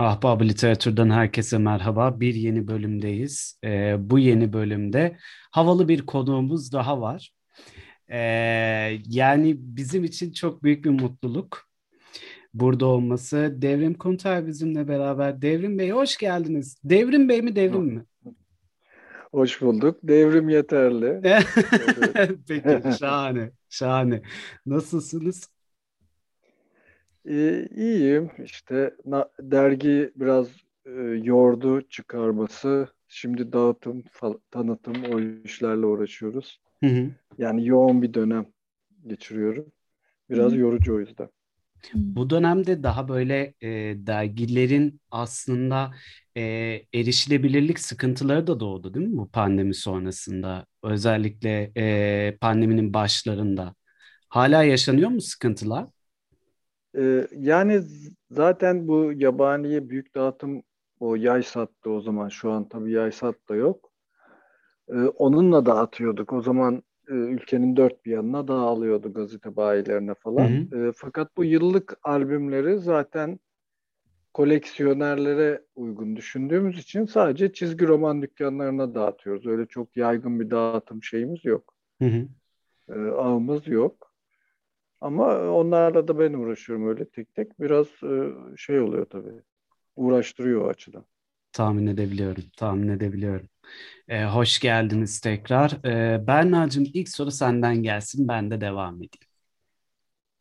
Ahbab Literatür'den herkese merhaba. Bir yeni bölümdeyiz. Ee, bu yeni bölümde havalı bir konuğumuz daha var. Ee, yani bizim için çok büyük bir mutluluk burada olması. Devrim Kuntar bizimle beraber. Devrim Bey hoş geldiniz. Devrim Bey mi Devrim mi? Hoş bulduk. Devrim yeterli. Peki şahane, şahane. Nasılsınız? Ee, iyiyim. İşte na- dergi biraz e, yordu çıkarması. Şimdi dağıtım, tanıtım o işlerle uğraşıyoruz. Hı hı. Yani yoğun bir dönem geçiriyorum. Biraz Hı. yorucu o yüzden. Bu dönemde daha böyle e, dergilerin aslında e, erişilebilirlik sıkıntıları da doğdu değil mi bu pandemi sonrasında? Özellikle e, pandeminin başlarında. Hala yaşanıyor mu sıkıntılar? Ee, yani zaten bu yabaniye büyük dağıtım o yay sattı o zaman. Şu an tabii yay sat da yok. Ee, onunla dağıtıyorduk. O zaman e, ülkenin dört bir yanına dağılıyordu gazete bayilerine Hı falan. hı. Ee, fakat bu yıllık albümleri zaten koleksiyonerlere uygun düşündüğümüz için sadece çizgi roman dükkanlarına dağıtıyoruz. Öyle çok yaygın bir dağıtım şeyimiz yok. Hı hı. Ee, ağımız yok. Ama onlarla da ben uğraşıyorum öyle tek tek. Biraz e, şey oluyor tabii. Uğraştırıyor o açıdan. Tahmin edebiliyorum, tahmin edebiliyorum. E, hoş geldiniz tekrar. E, Berna'cığım ilk soru senden gelsin, ben de devam edeyim.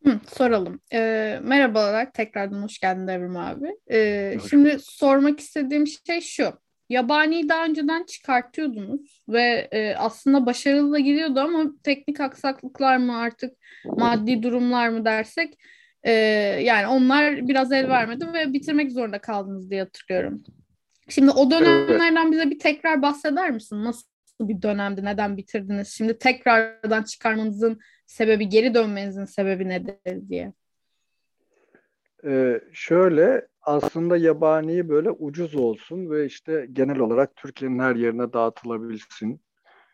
Hı, soralım. Ee, merhabalar, tekrardan hoş geldin Devrim abi. Ee, Hoş şimdi sormak istediğim şey şu. Yabaniyi daha önceden çıkartıyordunuz ve e, aslında başarılı da gidiyordu ama teknik aksaklıklar mı artık maddi durumlar mı dersek e, yani onlar biraz el vermedi ve bitirmek zorunda kaldınız diye hatırlıyorum. Şimdi o dönemlerden bize bir tekrar bahseder misin? Nasıl bir dönemdi, neden bitirdiniz? Şimdi tekrardan çıkarmanızın sebebi, geri dönmenizin sebebi nedir diye. Ee, şöyle aslında yabani böyle ucuz olsun ve işte genel olarak Türkiye'nin her yerine dağıtılabilsin.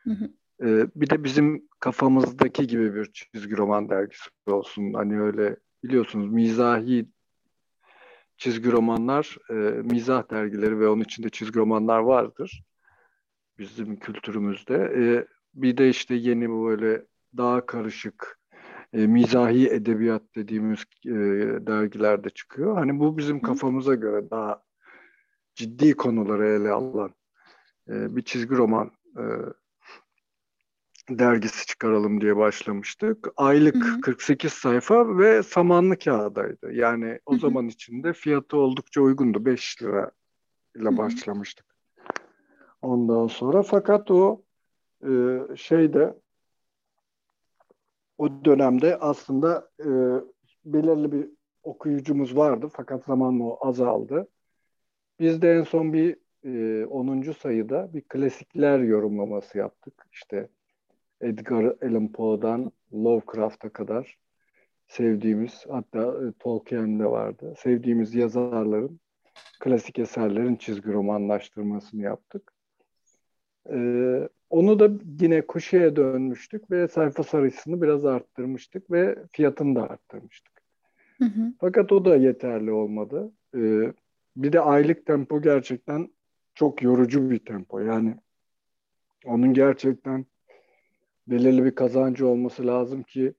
Hı hı. Ee, bir de bizim kafamızdaki gibi bir çizgi roman dergisi olsun. Hani öyle biliyorsunuz mizahi çizgi romanlar, e, mizah dergileri ve onun içinde çizgi romanlar vardır bizim kültürümüzde. E, bir de işte yeni böyle daha karışık e, mizahi edebiyat dediğimiz e, dergilerde çıkıyor. Hani bu bizim kafamıza göre daha ciddi konuları ele alan e, bir çizgi roman e, dergisi çıkaralım diye başlamıştık. Aylık Hı hı. 48 sayfa ve samanlı kağıdaydı. Yani o Hı hı. zaman içinde fiyatı oldukça uygundu. 5 lira Hı ile hı. başlamıştık. Ondan sonra fakat o e, şeyde o dönemde aslında e, belirli bir okuyucumuz vardı fakat zamanla o azaldı. Biz de en son bir e, 10. sayıda bir klasikler yorumlaması yaptık. İşte Edgar Allan Poe'dan Lovecraft'a kadar sevdiğimiz hatta e, Tolkien'de vardı. Sevdiğimiz yazarların klasik eserlerin çizgi romanlaştırmasını yaptık. Ee, onu da yine Kuşe'ye dönmüştük ve sayfa sayısını biraz arttırmıştık ve fiyatını da arttırmıştık. Hı hı. Fakat o da yeterli olmadı. Ee, bir de aylık tempo gerçekten çok yorucu bir tempo. Yani onun gerçekten belirli bir kazancı olması lazım ki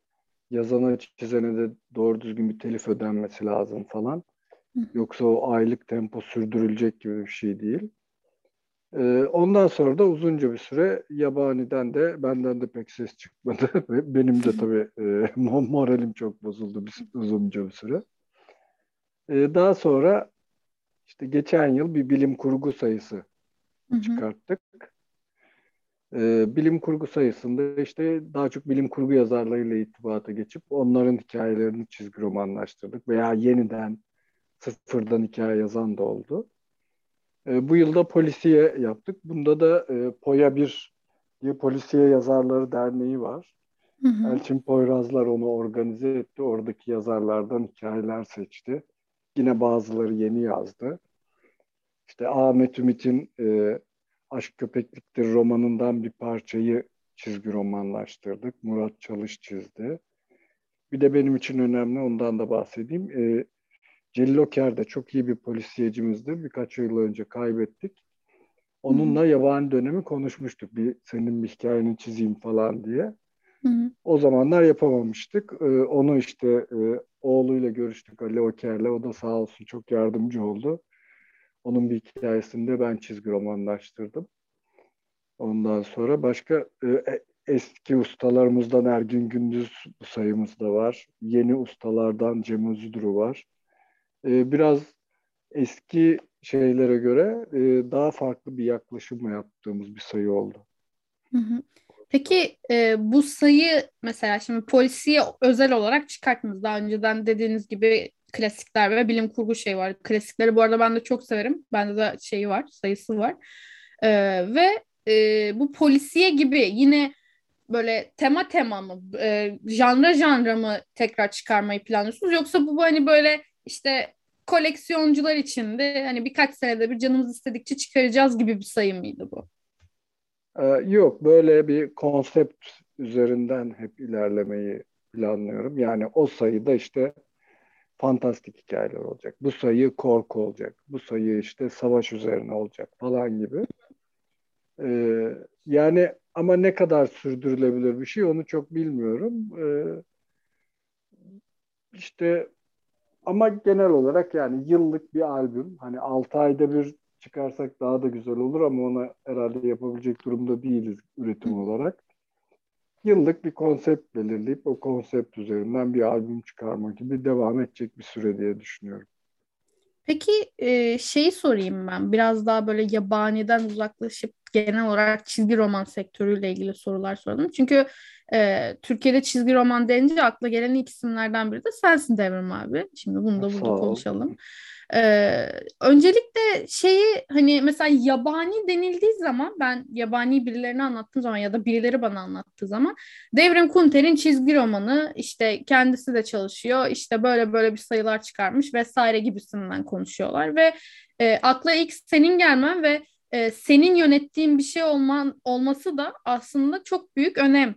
yazana çizene de doğru düzgün bir telif ödenmesi lazım falan. Hı. Yoksa o aylık tempo sürdürülecek gibi bir şey değil. Ee, ondan sonra da uzunca bir süre yabaniden de benden de pek ses çıkmadı. Ve Benim de tabii e, mo- moralim çok bozuldu bir, uzunca bir süre. Ee, daha sonra işte geçen yıl bir bilim kurgu sayısı Hı hı. çıkarttık. Ee, bilim kurgu sayısında işte daha çok bilim kurgu yazarlarıyla irtibata geçip onların hikayelerini çizgi romanlaştırdık veya yeniden sıfırdan hikaye yazan da oldu. Ee, bu yılda polisiye yaptık. Bunda da e, Poya 1 diye Polisiye Yazarları Derneği var. Hı hı. Elçin Poyrazlar onu organize etti. Oradaki yazarlardan hikayeler seçti. Yine bazıları yeni yazdı. İşte Ahmet Ümit'in e, Aşk Köpekliktir romanından bir parçayı çizgi romanlaştırdık. Murat Çalış çizdi. Bir de benim için önemli, ondan da bahsedeyim. E, Celil Oker de çok iyi bir polisiyecimizdi. Birkaç yıl önce kaybettik. Onunla Hı-hı. yabani dönemi konuşmuştuk. Bir senin bir hikayeni çizeyim falan diye. Hı-hı. O zamanlar yapamamıştık. Ee, onu işte e, oğluyla görüştük Ali Oker'le. O da sağ olsun çok yardımcı oldu. Onun bir hikayesini de ben çizgi romanlaştırdım. Ondan sonra başka e, e eski ustalarımızdan Ergün Gündüz sayımızda var. Yeni ustalardan Cem Özüdürü var. E, biraz eski şeylere göre e, daha farklı bir yaklaşımla yaptığımız bir sayı oldu. Peki e, bu sayı mesela şimdi polisiye özel olarak çıkarttınız. Daha önceden dediğiniz gibi klasikler ve bilim kurgu şey var. Klasikleri bu arada ben de çok severim. Bende de şeyi var, sayısı var. E, ve e, bu polisiye gibi yine böyle tema tema mı, e, janra janra mı tekrar çıkarmayı planlıyorsunuz? Yoksa bu hani böyle işte koleksiyoncular için de hani birkaç senede bir canımız istedikçe çıkaracağız gibi bir sayı mıydı bu? Ee, yok böyle bir konsept üzerinden hep ilerlemeyi planlıyorum. Yani o sayıda işte fantastik hikayeler olacak. Bu sayı korku olacak. Bu sayı işte savaş üzerine olacak falan gibi. Ee, yani ama ne kadar sürdürülebilir bir şey onu çok bilmiyorum. Ee, işte ama genel olarak yani yıllık bir albüm. Hani 6 ayda bir çıkarsak daha da güzel olur ama ona herhalde yapabilecek durumda değiliz üretim olarak. Yıllık bir konsept belirleyip o konsept üzerinden bir albüm çıkarma gibi devam edecek bir süre diye düşünüyorum. Peki e, şeyi sorayım ben biraz daha böyle yabaniden uzaklaşıp genel olarak çizgi roman sektörüyle ilgili sorular sordum. Çünkü e, Türkiye'de çizgi roman denince akla gelen ilk isimlerden biri de sensin Devrim abi. Şimdi bunu da burada konuşalım. Ee, öncelikle şeyi hani mesela yabani denildiği zaman ben yabani birilerine anlattığım zaman ya da birileri bana anlattığı zaman Devrim Kunter'in çizgi romanı işte kendisi de çalışıyor işte böyle böyle bir sayılar çıkarmış vesaire gibisinden konuşuyorlar ve e, akla ilk senin gelmen ve e, senin yönettiğin bir şey olman olması da aslında çok büyük önem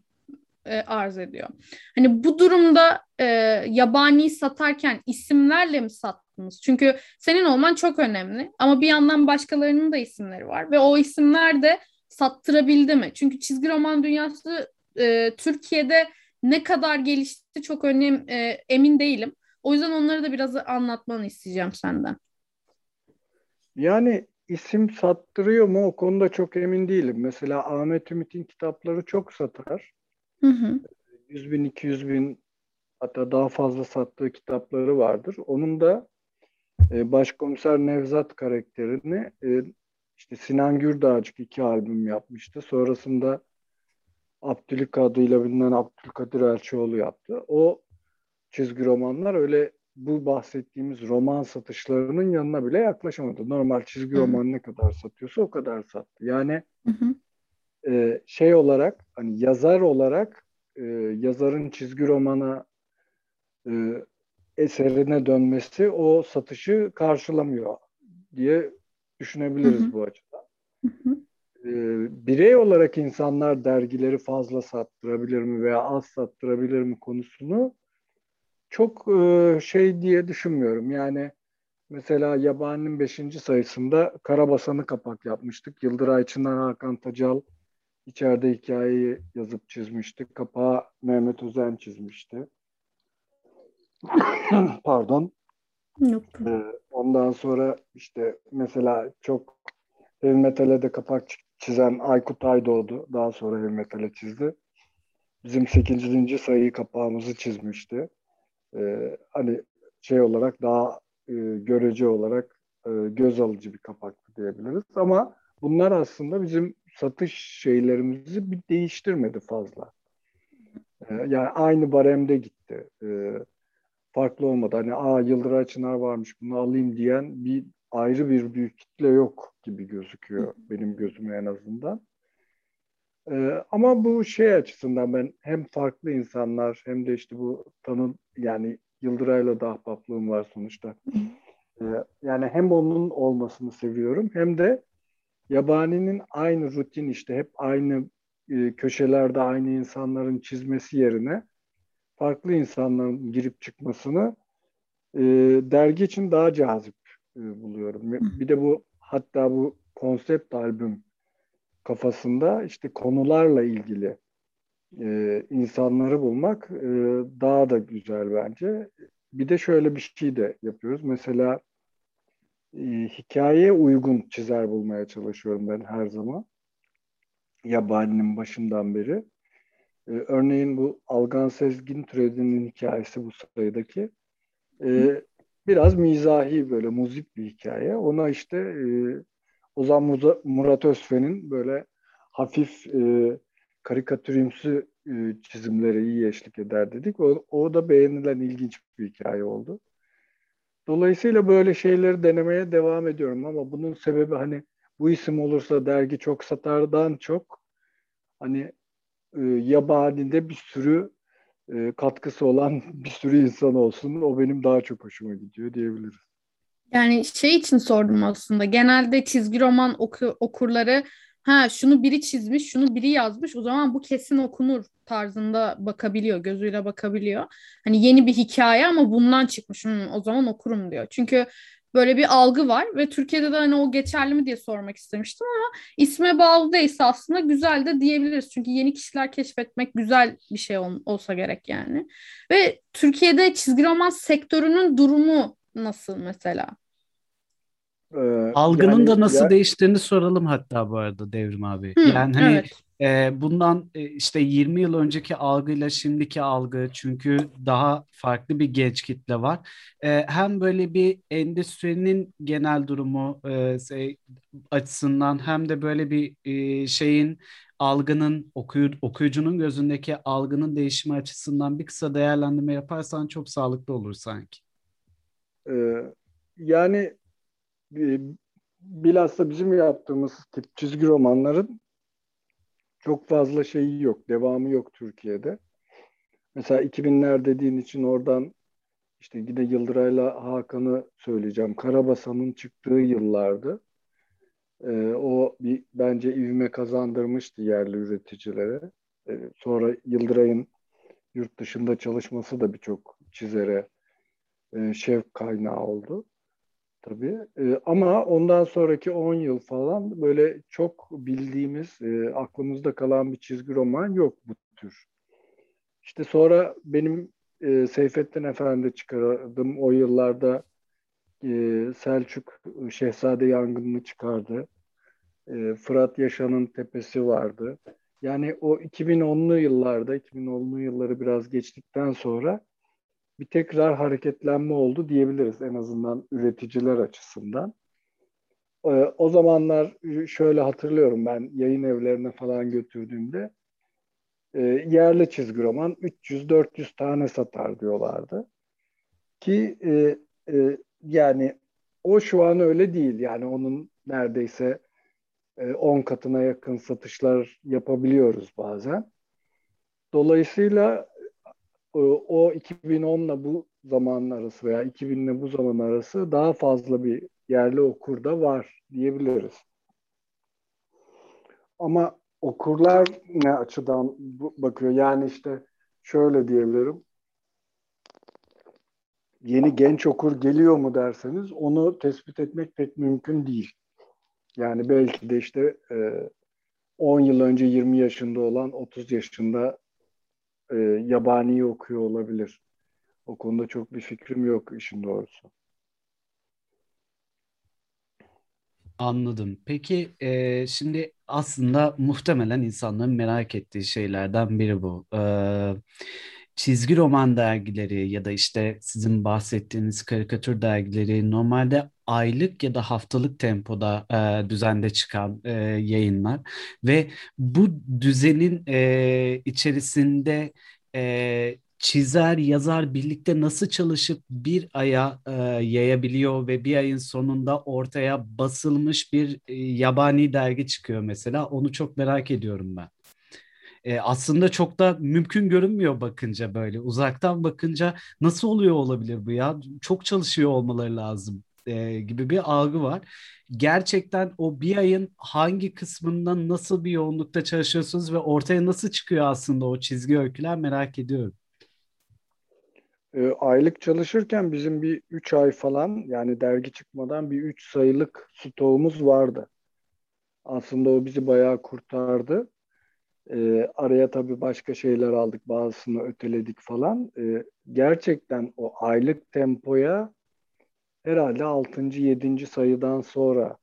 e, arz ediyor. Hani bu durumda e, yabani satarken isimlerle mi sattınız? Çünkü senin olman çok önemli ama bir yandan başkalarının da isimleri var ve o isimler de sattırabildi mi? Çünkü çizgi roman dünyası e, Türkiye'de ne kadar gelişti çok önem e, emin değilim. O yüzden onları da biraz anlatmanı isteyeceğim senden. Yani isim sattırıyor mu o konuda çok emin değilim. Mesela Ahmet Ümit'in kitapları çok satar. Hı hı. 100 bin, 200 bin hatta daha fazla sattığı kitapları vardır. Onun da e, Başkomiser Nevzat karakterini e, işte Sinan Gürdağcık iki albüm yapmıştı. Sonrasında Abdülük adıyla bilinen Abdülkadir Elçioğlu yaptı. O çizgi romanlar öyle bu bahsettiğimiz roman satışlarının yanına bile yaklaşamadı. Normal çizgi roman ne kadar satıyorsa o kadar sattı. Yani e, şey olarak hani yazar olarak e, yazarın çizgi romana e, eserine dönmesi o satışı karşılamıyor diye düşünebiliriz bu açıdan. E, birey olarak insanlar dergileri fazla sattırabilir mi veya az sattırabilir mi konusunu çok e, şey diye düşünmüyorum. Yani mesela Yabani'nin 5. sayısında Karabasan'ı kapak yapmıştık. Yıldıray Çınar Hakan Tacal İçeride hikayeyi yazıp çizmişti. Kapağı Mehmet Özen çizmişti. Pardon. Yok. Ee, ondan sonra işte mesela çok heavy metal'e de kapak çizen Aykut Aydoğdu. Daha sonra heavy metal'e çizdi. Bizim 8. sayı kapağımızı çizmişti. Ee, hani şey olarak daha e, görece olarak e, göz alıcı bir kapaktı diyebiliriz. Ama bunlar aslında bizim satış şeylerimizi bir değiştirmedi fazla. Ee, yani aynı baremde gitti. Ee, farklı olmadı. Hani aa Yıldıray Çınar varmış bunu alayım diyen bir ayrı bir büyük kitle yok gibi gözüküyor benim gözüme en azından. Ee, ama bu şey açısından ben hem farklı insanlar hem de işte bu tanım yani Yıldıray'la da ahbaplığım var sonuçta. Ee, yani hem onun olmasını seviyorum hem de Yabani'nin aynı rutin işte hep aynı e, köşelerde aynı insanların çizmesi yerine farklı insanların girip çıkmasını e, dergi için daha cazip e, buluyorum. Bir de bu hatta bu konsept albüm kafasında işte konularla ilgili e, insanları bulmak e, daha da güzel bence. Bir de şöyle bir şey de yapıyoruz. Mesela e, hikayeye uygun çizer bulmaya çalışıyorum ben her zaman. Yabaninin başından beri. E, örneğin bu Algan Sezgin Türedi'nin hikayesi bu sayıdaki. E, biraz mizahi böyle muzik bir hikaye. Ona işte e, Ozan Murat Özfe'nin böyle hafif e, karikatürümsü e, çizimleri iyi eşlik eder dedik. O, o da beğenilen ilginç bir hikaye oldu. Dolayısıyla böyle şeyleri denemeye devam ediyorum ama bunun sebebi hani bu isim olursa dergi çok satardan çok hani e, yabanide bir sürü e, katkısı olan bir sürü insan olsun. O benim daha çok hoşuma gidiyor diyebiliriz. Yani şey için sordum aslında. Genelde çizgi roman oku, okurları ha şunu biri çizmiş, şunu biri yazmış o zaman bu kesin okunur tarzında bakabiliyor, gözüyle bakabiliyor. Hani yeni bir hikaye ama bundan çıkmış. Hmm, o zaman okurum diyor. Çünkü böyle bir algı var ve Türkiye'de de hani o geçerli mi diye sormak istemiştim ama isme bağlı değilse aslında güzel de diyebiliriz. Çünkü yeni kişiler keşfetmek güzel bir şey ol, olsa gerek yani. Ve Türkiye'de çizgi roman sektörünün durumu nasıl mesela? Ee, Algının yani, da nasıl ya... değiştiğini soralım hatta bu arada Devrim abi. Hı, yani hani evet. e, bundan e, işte 20 yıl önceki algıyla şimdiki algı çünkü daha farklı bir genç kitle var. E, hem böyle bir endüstrinin genel durumu e, şey, açısından hem de böyle bir e, şeyin algının okuy okuyucunun gözündeki algının değişimi açısından bir kısa değerlendirme yaparsan çok sağlıklı olur sanki. Ee, yani bilhassa bizim yaptığımız tip çizgi romanların çok fazla şeyi yok, devamı yok Türkiye'de. Mesela 2000'ler dediğin için oradan işte yine Yıldıray'la Hakan'ı söyleyeceğim. Karabasan'ın çıktığı yıllardı. Ee, o bir bence ivme kazandırmıştı yerli üreticilere. Ee, sonra Yıldıray'ın yurt dışında çalışması da birçok çizere e, şevk kaynağı oldu. Tabii. E, ama ondan sonraki 10 yıl falan böyle çok bildiğimiz, e, aklımızda kalan bir çizgi roman yok bu tür. İşte sonra benim e, Seyfettin Efendi çıkardım. O yıllarda e, Selçuk Şehzade Yangınını çıkardı. E, Fırat Yaşan'ın Tepesi vardı. Yani o 2010'lu yıllarda, 2010'lu yılları biraz geçtikten sonra bir tekrar hareketlenme oldu diyebiliriz en azından üreticiler açısından. Ee, o zamanlar şöyle hatırlıyorum ben yayın evlerine falan götürdüğümde e, yerli çizgi roman 300-400 tane satar diyorlardı. Ki e, e, yani o şu an öyle değil. Yani onun neredeyse 10 katına yakın satışlar yapabiliyoruz bazen. Dolayısıyla o 2010 ile bu zaman arası veya 2000 ile bu zaman arası daha fazla bir yerli okur da var diyebiliriz. Ama okurlar ne açıdan bakıyor? Yani işte şöyle diyebilirim. Yeni genç okur geliyor mu derseniz onu tespit etmek pek mümkün değil. Yani belki de işte 10 yıl önce 20 yaşında olan 30 yaşında e, yabani okuyor olabilir. O konuda çok bir fikrim yok işin doğrusu. Anladım. Peki e, şimdi aslında muhtemelen insanların merak ettiği şeylerden biri bu. E, çizgi roman dergileri ya da işte sizin bahsettiğiniz karikatür dergileri normalde aylık ya da haftalık tempoda e, düzende çıkan e, yayınlar ve bu düzenin e, içerisinde e, çizer, yazar birlikte nasıl çalışıp bir aya e, yayabiliyor ve bir ayın sonunda ortaya basılmış bir e, yabani dergi çıkıyor mesela. Onu çok merak ediyorum ben. E, aslında çok da mümkün görünmüyor bakınca böyle. Uzaktan bakınca nasıl oluyor olabilir bu ya? Çok çalışıyor olmaları lazım e, gibi bir algı var. Gerçekten o bir ayın hangi kısmında nasıl bir yoğunlukta çalışıyorsunuz ve ortaya nasıl çıkıyor aslında o çizgi öyküler merak ediyorum. e, aylık çalışırken bizim bir 3 ay falan yani dergi çıkmadan bir 3 sayılık stoğumuz vardı. Aslında o bizi bayağı kurtardı. E, araya tabii başka şeyler aldık, bazısını öteledik falan. E, gerçekten o aylık tempoya herhalde 6. 7. sayıdan sonra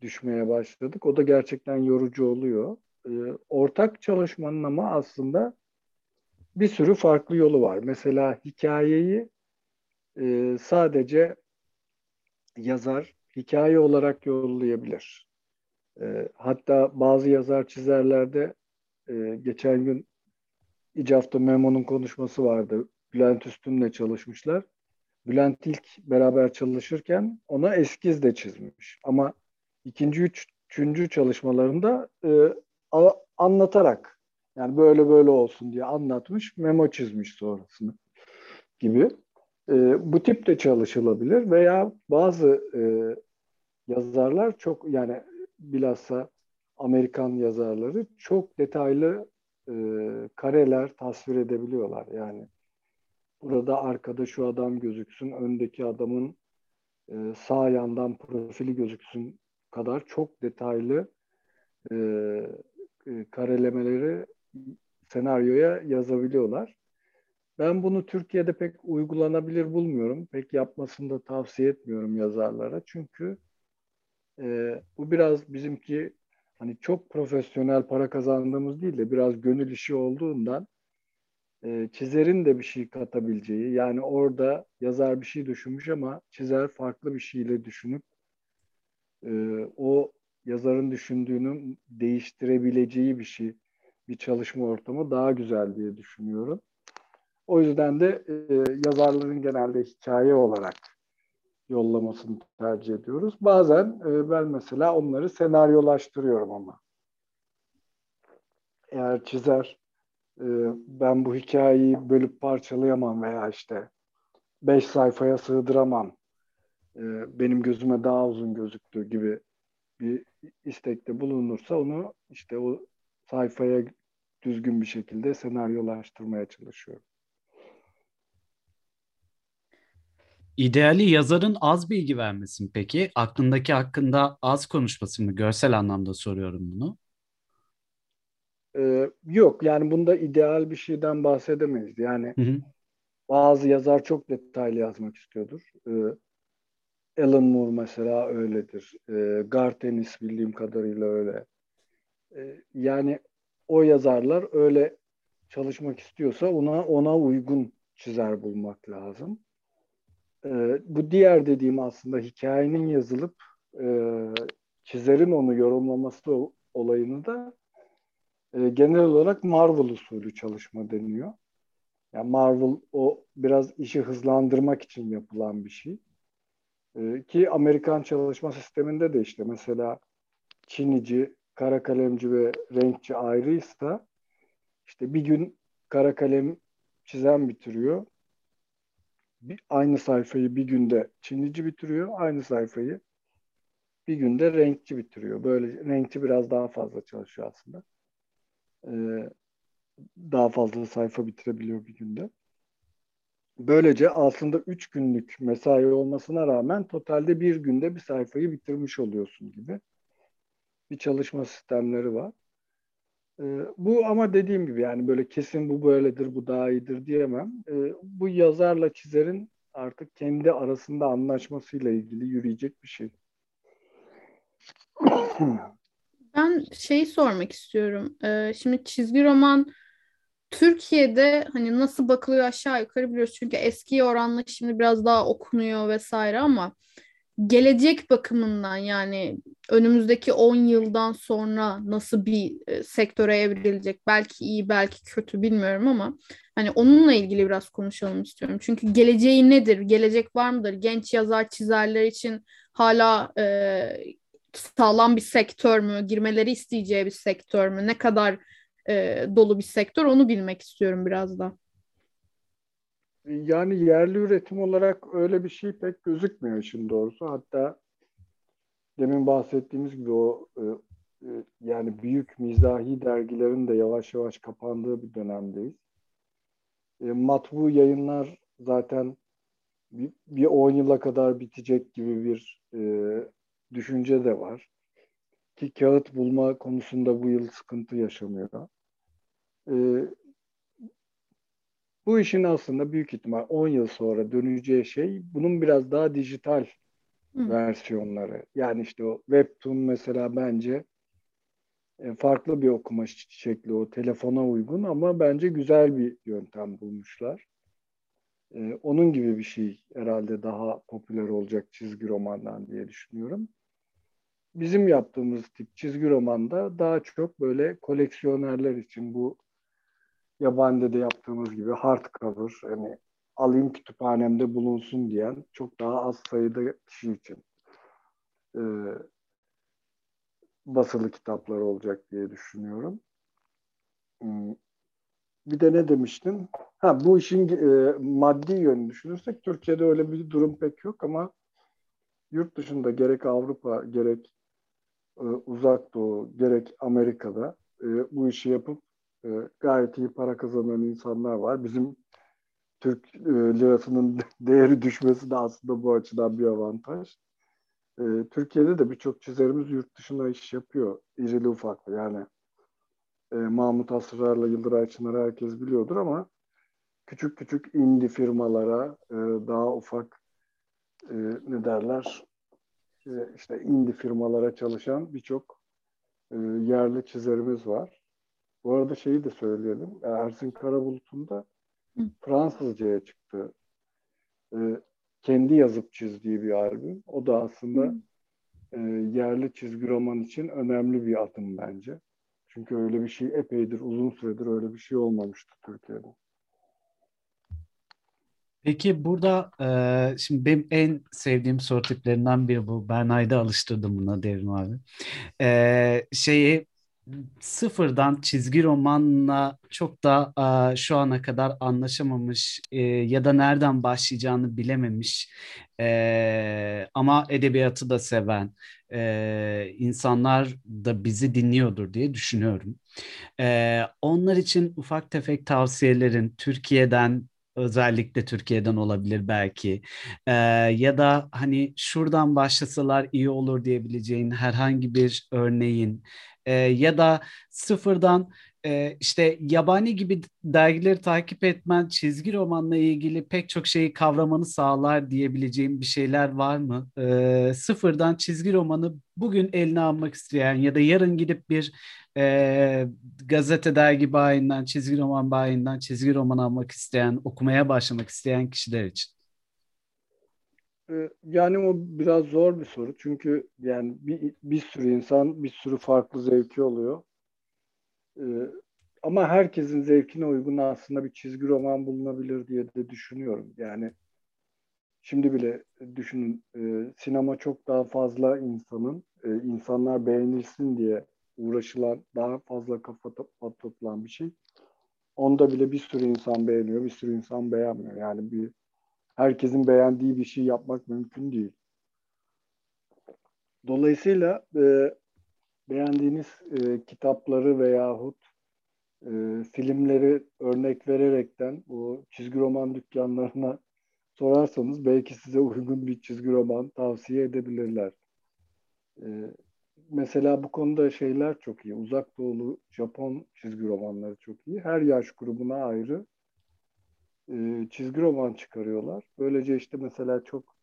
düşmeye başladık. O da gerçekten yorucu oluyor. E, ortak çalışmanın ama aslında bir sürü farklı yolu var. Mesela hikayeyi e, sadece yazar hikaye olarak yollayabilir. E, hatta bazı yazar çizerlerde e, geçen gün İcaf'ta Memo'nun konuşması vardı. Bülent Üstün'le çalışmışlar. Bülent ilk beraber çalışırken ona eskiz de çizmiş. Ama ikinci, üç, üçüncü çalışmalarında e, a, anlatarak yani böyle böyle olsun diye anlatmış, memo çizmiş sonrasını gibi. E, bu tip de çalışılabilir veya bazı e, yazarlar çok yani bilhassa Amerikan yazarları çok detaylı e, kareler tasvir edebiliyorlar. Yani burada arkada şu adam gözüksün, öndeki adamın e, sağ yandan profili gözüksün kadar çok detaylı e, e, karelemeleri senaryoya yazabiliyorlar. Ben bunu Türkiye'de pek uygulanabilir bulmuyorum. Pek yapmasını da tavsiye etmiyorum yazarlara. Çünkü e, bu biraz bizimki hani çok profesyonel para kazandığımız değil de biraz gönül işi olduğundan e, çizerin de bir şey katabileceği yani orada yazar bir şey düşünmüş ama çizer farklı bir şeyle düşünüp e, o yazarın düşündüğünü değiştirebileceği bir şey bir çalışma ortamı daha güzel diye düşünüyorum. O yüzden de e, yazarların genelde hikaye olarak yollamasını tercih ediyoruz. Bazen e, ben mesela onları senaryolaştırıyorum ama. Eğer çizer e, ben bu hikayeyi bölüp parçalayamam veya işte beş sayfaya sığdıramam e, benim gözüme daha uzun gözüktüğü gibi bir istekte bulunursa onu işte o sayfaya düzgün bir şekilde senaryolaştırmaya çalışıyorum. İdeali yazarın az bilgi vermesi mi peki? Aklındaki hakkında az konuşması mı? Görsel anlamda soruyorum bunu. Ee, yok yani bunda ideal bir şeyden bahsedemeyiz. Yani hı hı. bazı yazar çok detaylı yazmak istiyordur. Ee, Alan Moore mesela öyledir. Ee, Garth Ennis bildiğim kadarıyla öyle. Ee, yani o yazarlar öyle çalışmak istiyorsa ona ona uygun çizer bulmak lazım. Ee, bu diğer dediğim aslında hikayenin yazılıp e, çizerin onu yorumlaması olayını da e, genel olarak Marvel usulü çalışma deniyor. Yani Marvel o biraz işi hızlandırmak için yapılan bir şey. E, ki Amerikan çalışma sisteminde de işte mesela Çinici, kara kalemci ve renkçi ayrıysa işte bir gün kara kalem çizen bitiriyor. Bir, aynı sayfayı bir günde Çinici bitiriyor. Aynı sayfayı bir günde renkçi bitiriyor. Böyle renkçi biraz daha fazla çalışıyor aslında. Ee, daha fazla sayfa bitirebiliyor bir günde. Böylece aslında üç günlük mesai olmasına rağmen totalde bir günde bir sayfayı bitirmiş oluyorsun gibi bir çalışma sistemleri var. E, bu ama dediğim gibi yani böyle kesin bu böyledir, bu daha iyidir diyemem. E, bu yazarla çizerin artık kendi arasında anlaşmasıyla ilgili yürüyecek bir şey. Ben şeyi sormak istiyorum. Ee, şimdi çizgi roman Türkiye'de hani nasıl bakılıyor aşağı yukarı biliyoruz. Çünkü eski oranla şimdi biraz daha okunuyor vesaire ama gelecek bakımından yani önümüzdeki 10 yıldan sonra nasıl bir e, sektöre evrilecek belki iyi belki kötü bilmiyorum ama hani onunla ilgili biraz konuşalım istiyorum. Çünkü geleceği nedir? Gelecek var mıdır? Genç yazar çizerler için hala e, sağlam bir sektör mü? Girmeleri isteyeceği bir sektör mü? Ne kadar e, dolu bir sektör onu bilmek istiyorum biraz da. Yani yerli üretim olarak öyle bir şey pek gözükmüyor işin doğrusu. Hatta demin bahsettiğimiz gibi o e, e, yani büyük mizahi dergilerin de yavaş yavaş kapandığı bir dönemdeyiz. E, matbu yayınlar zaten bir, bir 10 yıla kadar bitecek gibi bir e, düşünce de var. Ki kağıt bulma konusunda bu yıl sıkıntı yaşanıyor. E, bu işin aslında büyük ihtimal 10 yıl sonra döneceği şey bunun biraz daha dijital Hı. versiyonları. Yani işte o Webtoon mesela bence e, farklı bir okuma şekli o telefona uygun ama bence güzel bir yöntem bulmuşlar. Ee, onun gibi bir şey herhalde daha popüler olacak çizgi romandan diye düşünüyorum. Bizim yaptığımız tip çizgi romanda daha çok böyle koleksiyonerler için bu yabancıda yaptığımız gibi hardcover hani alayım kütüphanemde bulunsun diyen çok daha az sayıda kişi için e, basılı kitaplar olacak diye düşünüyorum. Hmm. Bir de ne demiştin? Ha bu işin e, maddi yönünü düşünürsek Türkiye'de öyle bir durum pek yok ama yurt dışında gerek Avrupa gerek e, Uzak Doğu gerek Amerika'da e, bu işi yapıp e, gayet iyi para kazanan insanlar var. Bizim Türk lirasının değeri düşmesi de aslında bu açıdan bir avantaj. Türkiye'de de birçok çizerimiz yurt dışına iş yapıyor. İrili ufaklı yani. Mahmut Asrar'la Yıldıray Çınar'ı herkes biliyordur ama küçük küçük indie firmalara daha ufak ne derler e, işte indie firmalara çalışan birçok e, yerli çizerimiz var. Bu arada şeyi de söyleyelim. Ersin Karabulut'un da Fransızcaya çıktı. E, kendi yazıp çizdiği bir albüm. O da aslında e, yerli çizgi roman için önemli bir adım bence. Çünkü öyle bir şey epeydir, uzun süredir öyle bir şey olmamıştı Türkiye'de. Peki burada e, şimdi benim en sevdiğim soru tiplerinden biri bu. Ben ayda alıştırdım buna Devrim abi. E, şeyi sıfırdan çizgi romanla çok da e, şu ana kadar anlaşamamış e, ya da nereden başlayacağını bilememiş e, ama edebiyatı da seven e, insanlar da bizi dinliyordur diye düşünüyorum. E, onlar için ufak tefek tavsiyelerin Türkiye'den özellikle Türkiye'den olabilir belki ee, ya da hani şuradan başlasalar iyi olur diyebileceğin herhangi bir örneğin e, ya da sıfırdan e, işte yabani gibi dergileri takip etmen çizgi romanla ilgili pek çok şeyi kavramanı sağlar diyebileceğim bir şeyler var mı? E, sıfırdan çizgi romanı bugün eline almak isteyen ya da yarın gidip bir e, gazete dergi bayinden, çizgi roman bayinden çizgi roman almak isteyen, okumaya başlamak isteyen kişiler için. Yani o biraz zor bir soru. Çünkü yani bir, bir sürü insan bir sürü farklı zevki oluyor. Ee, ama herkesin zevkine uygun aslında bir çizgi roman bulunabilir diye de düşünüyorum. Yani şimdi bile düşünün e, sinema çok daha fazla insanın e, insanlar beğenilsin diye uğraşılan daha fazla kafa to- toplan bir şey. Onda bile bir sürü insan beğeniyor, bir sürü insan beğenmiyor. Yani bir herkesin beğendiği bir şey yapmak mümkün değil. Dolayısıyla e, beğendiğiniz e, kitapları veyahut e, filmleri örnek vererekten o çizgi roman dükkanlarına sorarsanız belki size uygun bir çizgi roman tavsiye edebilirler. E, mesela bu konuda şeyler çok iyi. Uzak Doğulu Japon çizgi romanları çok iyi. Her yaş grubuna ayrı e, çizgi roman çıkarıyorlar. Böylece işte mesela çok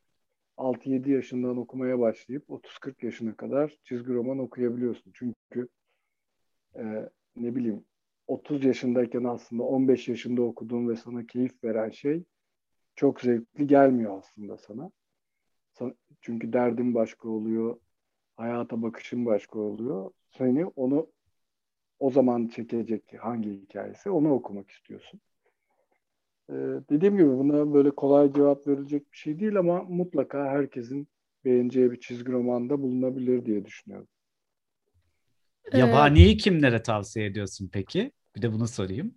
6-7 yaşından okumaya başlayıp 30-40 yaşına kadar çizgi roman okuyabiliyorsun. Çünkü e, ne bileyim 30 yaşındayken aslında 15 yaşında okuduğun ve sana keyif veren şey çok zevkli gelmiyor aslında sana. Çünkü derdin başka oluyor, hayata bakışın başka oluyor. Seni onu o zaman çekecek hangi hikayesi onu okumak istiyorsun. Ee, dediğim gibi buna böyle kolay cevap verilecek bir şey değil ama mutlaka herkesin beğeneceği bir çizgi romanda bulunabilir diye düşünüyorum. Yabaniyi kimlere tavsiye ediyorsun peki? Bir de bunu sorayım.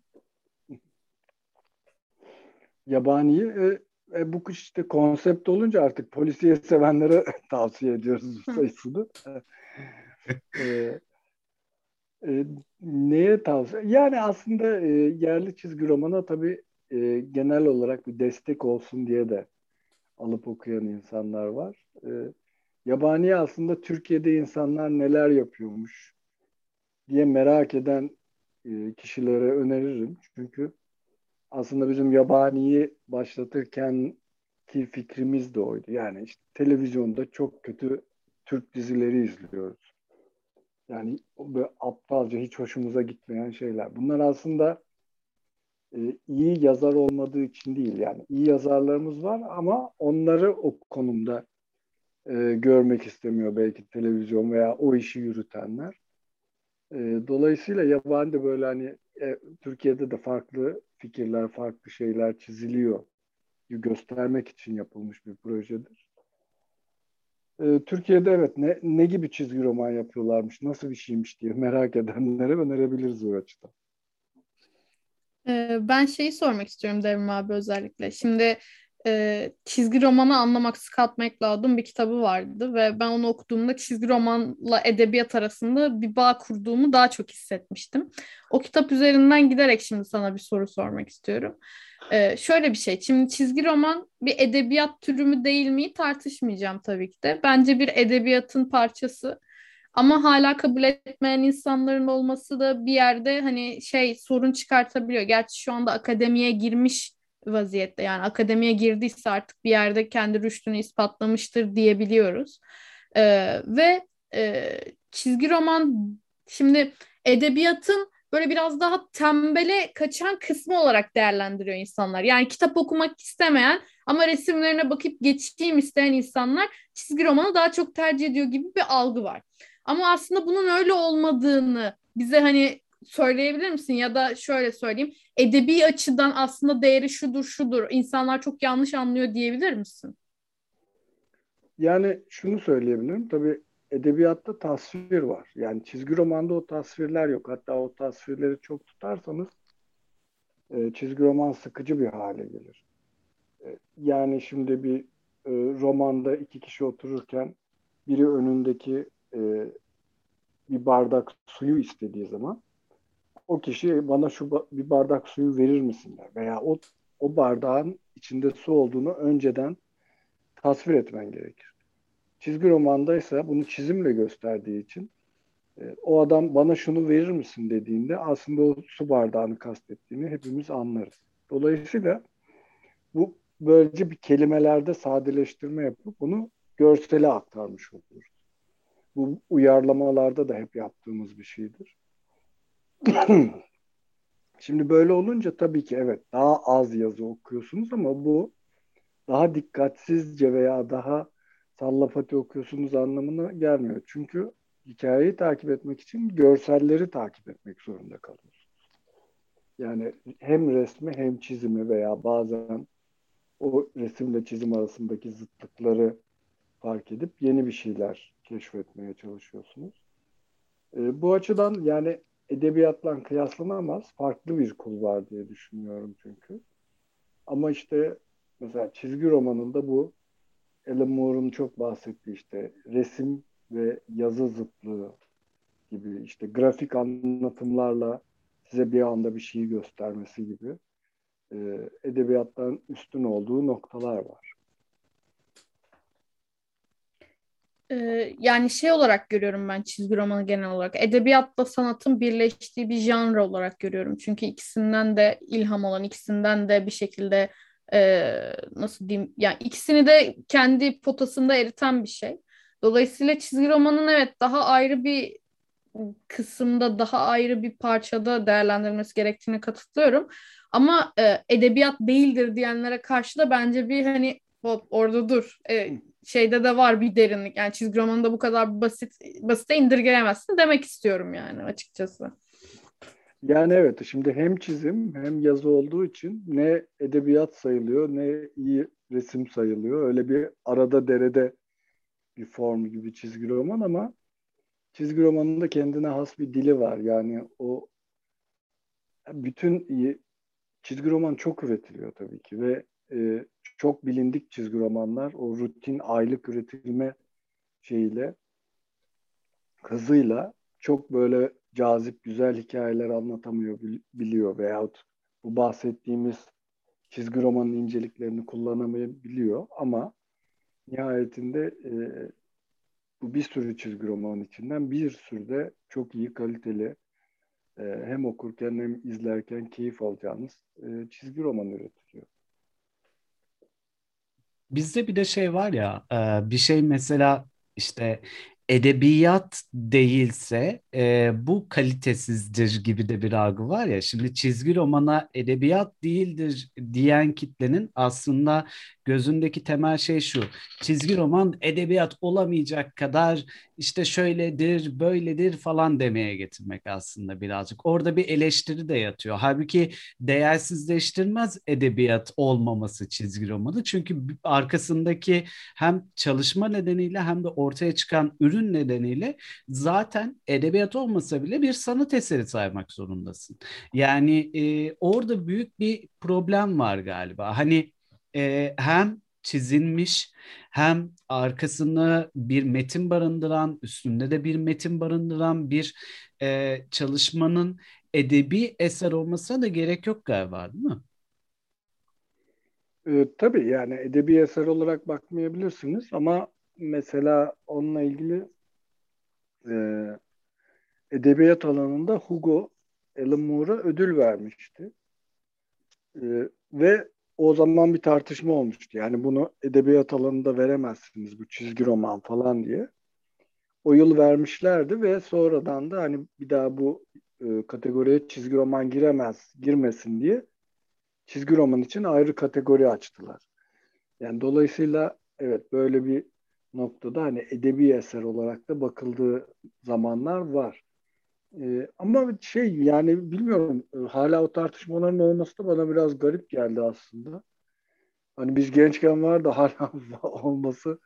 Yabaniyi e, e, bu işte konsept olunca artık polisiye sevenlere tavsiye ediyoruz sayısını. e, e, neye tavsiye? Yani aslında e, yerli çizgi romana tabii e, genel olarak bir destek olsun diye de alıp okuyan insanlar var. E, yabani aslında Türkiye'de insanlar neler yapıyormuş diye merak eden e, kişilere öneririm. Çünkü aslında bizim yabaniyi başlatırken ki fikrimiz de oydu. Yani işte televizyonda çok kötü Türk dizileri izliyoruz. Yani böyle aptalca hiç hoşumuza gitmeyen şeyler. Bunlar aslında e, iyi yazar olmadığı için değil. Yani iyi yazarlarımız var ama onları o konumda e, görmek istemiyor belki televizyon veya o işi yürütenler. E, dolayısıyla yabancı böyle hani e, Türkiye'de de farklı fikirler, farklı şeyler çiziliyor göstermek için yapılmış bir projedir. Ee, Türkiye'de evet ne, ne gibi çizgi roman yapıyorlarmış, nasıl bir şeymiş diye merak edenlere önerebiliriz o açıdan. Ee, ben şeyi sormak istiyorum Devrim abi özellikle. Şimdi e, çizgi romanı anlamak Scott McCloud'un bir kitabı vardı ve ben onu okuduğumda çizgi romanla edebiyat arasında bir bağ kurduğumu daha çok hissetmiştim. O kitap üzerinden giderek şimdi sana bir soru sormak istiyorum. Ee, şöyle bir şey. Şimdi çizgi roman bir edebiyat türü mü değil mi tartışmayacağım tabii ki de. Bence bir edebiyatın parçası. Ama hala kabul etmeyen insanların olması da bir yerde hani şey sorun çıkartabiliyor. Gerçi şu anda akademiye girmiş vaziyette. Yani akademiye girdiyse artık bir yerde kendi rüştünü ispatlamıştır diyebiliyoruz. Ee, ve e, çizgi roman şimdi edebiyatın böyle biraz daha tembele kaçan kısmı olarak değerlendiriyor insanlar. Yani kitap okumak istemeyen ama resimlerine bakıp geçeyim isteyen insanlar çizgi romanı daha çok tercih ediyor gibi bir algı var. Ama aslında bunun öyle olmadığını bize hani söyleyebilir misin? Ya da şöyle söyleyeyim. Edebi açıdan aslında değeri şudur şudur. İnsanlar çok yanlış anlıyor diyebilir misin? Yani şunu söyleyebilirim. Tabii edebiyatta tasvir var. Yani çizgi romanda o tasvirler yok. Hatta o tasvirleri çok tutarsanız e, çizgi roman sıkıcı bir hale gelir. E, yani şimdi bir e, romanda iki kişi otururken biri önündeki bir bardak suyu istediği zaman o kişi bana şu bir bardak suyu verir misin der. Veya o, o bardağın içinde su olduğunu önceden tasvir etmen gerekir. Çizgi romandaysa bunu çizimle gösterdiği için e, o adam bana şunu verir misin dediğinde aslında o su bardağını kastettiğini hepimiz anlarız. Dolayısıyla bu böylece bir kelimelerde sadeleştirme yapıp bunu görsele aktarmış oluruz. Bu uyarlamalarda da hep yaptığımız bir şeydir. Şimdi böyle olunca tabii ki evet daha az yazı okuyorsunuz ama bu daha dikkatsizce veya daha sallapati okuyorsunuz anlamına gelmiyor. Çünkü hikayeyi takip etmek için görselleri takip etmek zorunda kalıyorsunuz. Yani hem resmi hem çizimi veya bazen o resimle çizim arasındaki zıtlıkları fark edip yeni bir şeyler keşfetmeye çalışıyorsunuz. E, bu açıdan yani edebiyatla kıyaslanamaz. Farklı bir kul var diye düşünüyorum çünkü. Ama işte mesela çizgi romanında bu Alan Moore'un çok bahsettiği işte resim ve yazı zıtlığı gibi işte grafik anlatımlarla size bir anda bir şeyi göstermesi gibi e, edebiyattan üstün olduğu noktalar var. Ee, yani şey olarak görüyorum ben çizgi romanı genel olarak. Edebiyatla sanatın birleştiği bir janra olarak görüyorum. Çünkü ikisinden de ilham olan, ikisinden de bir şekilde e, nasıl diyeyim yani ikisini de kendi potasında eriten bir şey. Dolayısıyla çizgi romanın evet daha ayrı bir kısımda daha ayrı bir parçada değerlendirilmesi gerektiğine katılıyorum. Ama e, edebiyat değildir diyenlere karşı da bence bir hani hop orada dur. E, şeyde de var bir derinlik. Yani çizgi romanında bu kadar basit basite indirgeyemezsin demek istiyorum yani açıkçası. Yani evet şimdi hem çizim hem yazı olduğu için ne edebiyat sayılıyor ne iyi resim sayılıyor. Öyle bir arada derede bir form gibi çizgi roman ama çizgi romanın da kendine has bir dili var. Yani o bütün iyi çizgi roman çok üretiliyor tabii ki ve e, çok bilindik çizgi romanlar o rutin aylık üretilme şeyiyle hızıyla çok böyle cazip, güzel hikayeler anlatamıyor biliyor veyahut bu bahsettiğimiz çizgi romanın inceliklerini kullanamayabiliyor ama nihayetinde e, bu bir sürü çizgi roman içinden bir sürü de çok iyi kaliteli e, hem okurken hem izlerken keyif alacağınız e, çizgi roman üretiliyor. Bizde bir de şey var ya e, bir şey mesela işte edebiyat değilse e, bu kalitesizdir gibi de bir algı var ya. Şimdi çizgi romana edebiyat değildir diyen kitlenin aslında gözündeki temel şey şu. Çizgi roman edebiyat olamayacak kadar işte şöyledir, böyledir falan demeye getirmek aslında birazcık. Orada bir eleştiri de yatıyor. Halbuki değersizleştirmez edebiyat olmaması çizgi romanı. Çünkü arkasındaki hem çalışma nedeniyle hem de ortaya çıkan ürün nedeniyle zaten edebiyat olmasa bile bir sanat eseri saymak zorundasın. Yani e, orada büyük bir problem var galiba. Hani e, hem çizilmiş hem arkasında bir metin barındıran, üstünde de bir metin barındıran bir e, çalışmanın edebi eser olmasına da gerek yok galiba değil mi? E, tabii yani edebi eser olarak bakmayabilirsiniz ama mesela onunla ilgili e, edebiyat alanında Hugo Alan Moore'a ödül vermişti. E, ve o zaman bir tartışma olmuştu. Yani bunu edebiyat alanında veremezsiniz bu çizgi roman falan diye. O yıl vermişlerdi ve sonradan da hani bir daha bu e, kategoriye çizgi roman giremez, girmesin diye çizgi roman için ayrı kategori açtılar. Yani dolayısıyla evet böyle bir noktada hani edebi eser olarak da bakıldığı zamanlar var. Ee, ama şey yani bilmiyorum e, hala o tartışmaların olması da bana biraz garip geldi aslında. Hani biz gençken var da hala olması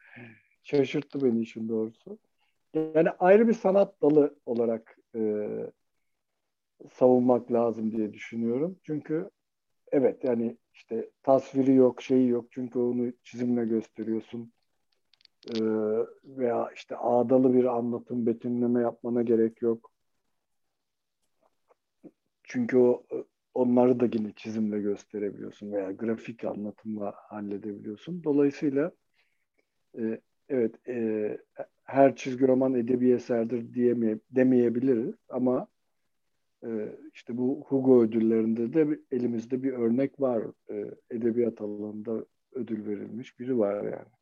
şaşırttı beni işin doğrusu. Yani ayrı bir sanat dalı olarak e, savunmak lazım diye düşünüyorum. Çünkü evet yani işte tasviri yok, şeyi yok. Çünkü onu çizimle gösteriyorsun. Ee, veya işte ağdalı bir anlatım, betimleme yapmana gerek yok. Çünkü o onları da yine çizimle gösterebiliyorsun veya grafik anlatımla halledebiliyorsun. Dolayısıyla e, evet e, her çizgi roman edebi eserdir diyemeye, demeyebiliriz ama e, işte bu Hugo ödüllerinde de elimizde bir örnek var. E, edebiyat alanında ödül verilmiş biri var yani.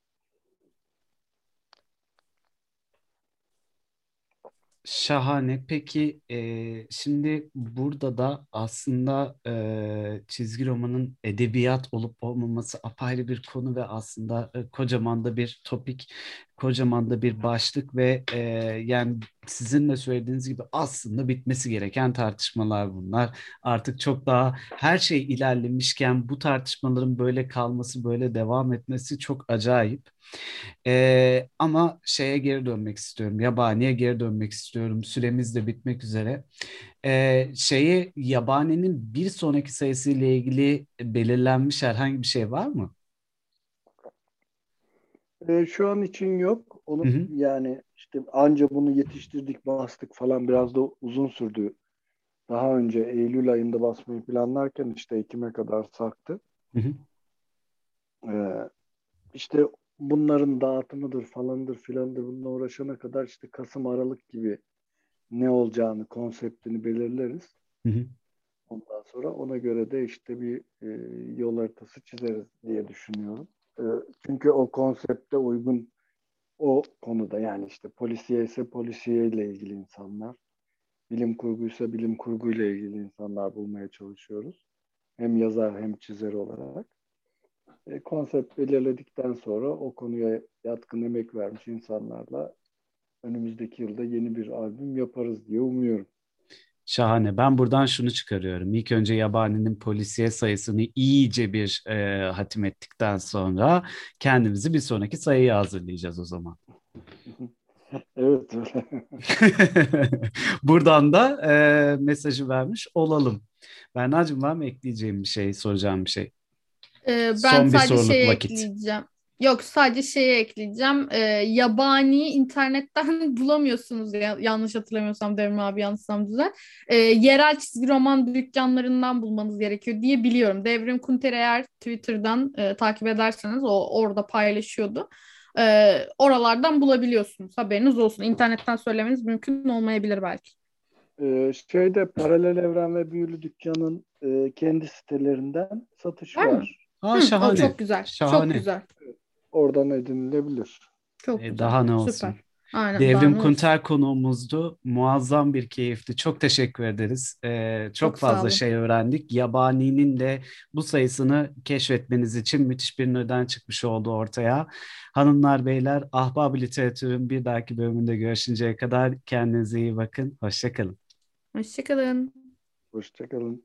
Şahane. Peki e, şimdi burada da aslında e, çizgi romanın edebiyat olup olmaması apayrı bir konu ve aslında e, kocaman da bir topik, kocaman da bir başlık ve e, yani sizin de söylediğiniz gibi aslında bitmesi gereken tartışmalar bunlar. Artık çok daha her şey ilerlemişken bu tartışmaların böyle kalması, böyle devam etmesi çok acayip. Ee, ama şeye geri dönmek istiyorum. Yabani'ye geri dönmek istiyorum. Süremiz de bitmek üzere. Ee, şeyi Yabani'nin bir sonraki sayısı ile ilgili belirlenmiş herhangi bir şey var mı? Ee, şu an için yok. Onu hı hı. yani işte anca bunu yetiştirdik, bastık falan biraz da uzun sürdü. Daha önce Eylül ayında basmayı planlarken işte Ekim'e kadar sarktı. Hı hı. Ee, işte bunların dağıtımıdır falandır filandır bununla uğraşana kadar işte Kasım Aralık gibi ne olacağını konseptini belirleriz. Hı hı. Ondan sonra ona göre de işte bir e, yol haritası çizeriz diye düşünüyorum. E, çünkü o konsepte uygun o konuda yani işte polisiye ise polisiye ile ilgili insanlar, bilim kurguysa bilim kurguyla ilgili insanlar bulmaya çalışıyoruz. Hem yazar hem çizer olarak e, konsept belirledikten sonra o konuya yatkın emek vermiş insanlarla önümüzdeki yılda yeni bir albüm yaparız diye umuyorum. Şahane. Ben buradan şunu çıkarıyorum. İlk önce Yabani'nin polisiye sayısını iyice bir e, hatim ettikten sonra kendimizi bir sonraki sayıya hazırlayacağız o zaman. evet buradan da e, mesajı vermiş olalım. Berna'cığım var mı ekleyeceğim bir şey, soracağım bir şey? Ee, ben Son sadece şey vakit. ekleyeceğim. Yok sadece şeye ekleyeceğim. Ee, yabani internetten bulamıyorsunuz ya, yanlış hatırlamıyorsam Devrim abi yanlışsam düzel. Ee, yerel çizgi roman dükkanlarından bulmanız gerekiyor diye biliyorum. Devrim Kunter eğer Twitter'dan e, takip ederseniz o orada paylaşıyordu. Ee, oralardan bulabiliyorsunuz. Haberiniz olsun. İnternetten söylemeniz mümkün olmayabilir belki. Ee, şeyde Paralel Evren ve Büyülü Dükkan'ın e, kendi sitelerinden satış Var var. Aa, Hı, şahane. O çok güzel. Şahane. Çok güzel. Oradan edinilebilir. Çok E, güzel. daha ne olsun. Süper. Aynen, Devrim Kunter konuğumuzdu. Muazzam bir keyifti. Çok teşekkür ederiz. Ee, çok, Çok fazla şey öğrendik. Yabani'nin de bu sayısını keşfetmeniz için müthiş bir neden çıkmış oldu ortaya. Hanımlar, beyler, Ahbab Literatür'ün bir dahaki bölümünde görüşünceye kadar kendinize iyi bakın. Hoşçakalın. Hoşçakalın. Hoşçakalın.